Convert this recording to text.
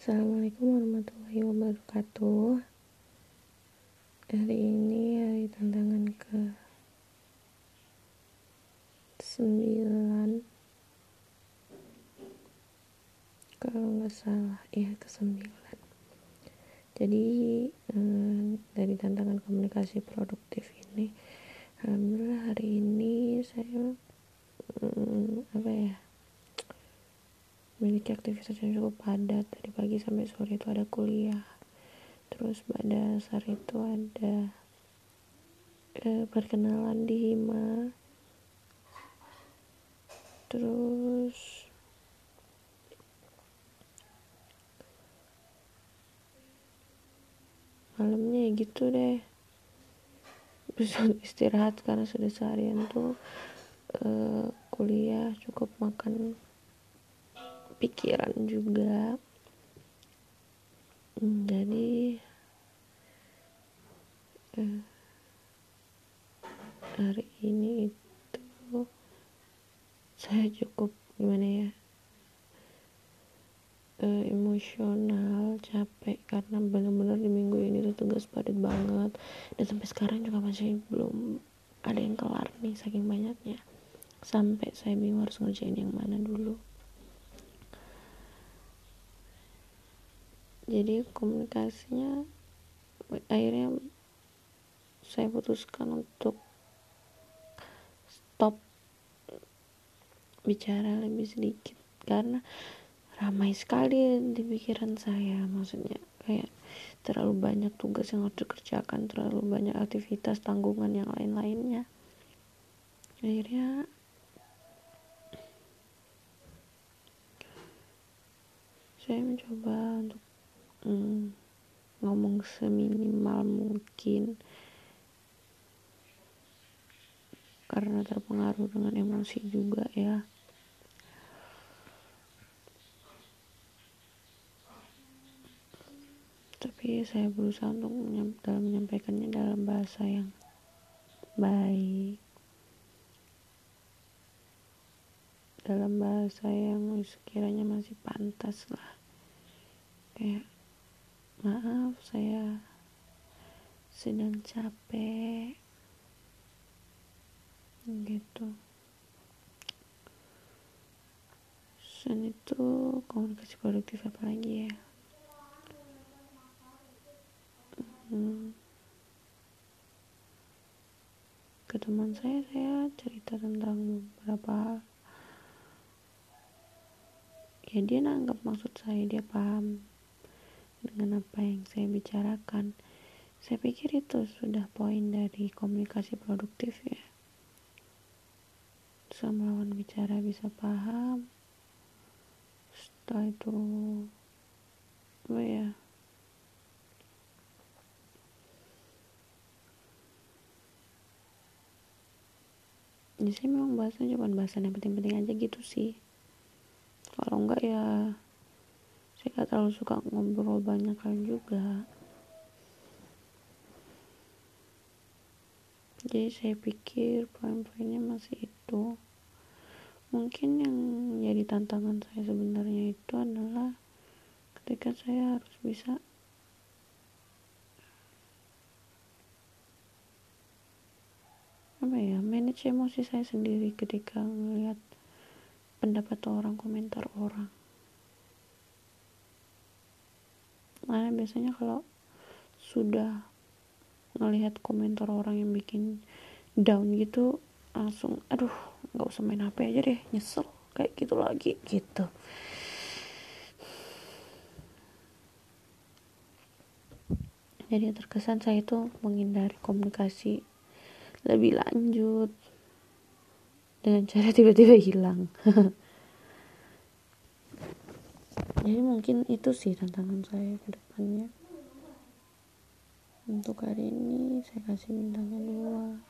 Assalamualaikum warahmatullahi wabarakatuh. Hari ini hari tantangan ke 9 Kalau nggak salah, ya ke 9 Jadi eh, dari tantangan komunikasi produktif ini Alhamdulillah hari ini saya hmm, apa ya memiliki aktivitas yang cukup padat. Dari pagi sampai sore itu ada kuliah. Terus pada dasar itu ada eh, perkenalan di hima. Terus malamnya ya gitu deh. Bisa istirahat karena sudah seharian tuh uh, kuliah cukup makan pikiran juga. Hmm, jadi eh, hari ini itu saya cukup gimana ya eh, emosional capek karena benar-benar di minggu ini tuh tugas padat banget. Dan sampai sekarang juga masih belum ada yang kelar nih saking banyaknya. Sampai saya bingung harus ngerjain yang mana dulu jadi komunikasinya akhirnya saya putuskan untuk stop bicara lebih sedikit. Karena ramai sekali di pikiran saya. Maksudnya kayak terlalu banyak tugas yang harus dikerjakan terlalu banyak aktivitas tanggungan yang lain-lainnya. Akhirnya saya mencoba untuk hmm, ngomong seminimal mungkin. Karena terpengaruh dengan emosi juga ya. Tapi saya berusaha untuk dalam menyampaikannya dalam bahasa yang baik. Dalam bahasa yang sekiranya masih pantas lah. Kayak maaf saya sedang capek. Gitu. Dan itu komunikasi produktif apa lagi ya? Hmm. ke teman saya saya cerita tentang beberapa ya dia nanggap maksud saya dia paham dengan apa yang saya bicarakan. Saya pikir itu sudah poin dari komunikasi produktif ya. Sama lawan bicara bisa paham. Setelah itu apa ya? Jadi saya memang bahasanya cuma bahasan yang penting-penting aja gitu sih. Kalau enggak ya gak terlalu suka ngobrol banyak hal juga. Jadi saya pikir poin-poinnya masih itu. Mungkin yang jadi tantangan saya sebenarnya itu adalah ketika saya harus bisa apa ya manage emosi saya sendiri ketika melihat pendapat orang komentar orang karena biasanya kalau sudah ngelihat komentar orang yang bikin down gitu langsung aduh nggak usah main HP aja deh nyesel kayak gitu lagi gitu. Jadi terkesan saya itu menghindari komunikasi lebih lanjut dengan cara tiba-tiba hilang jadi mungkin itu sih tantangan saya ke depannya. Untuk hari ini saya kasih bintangnya dua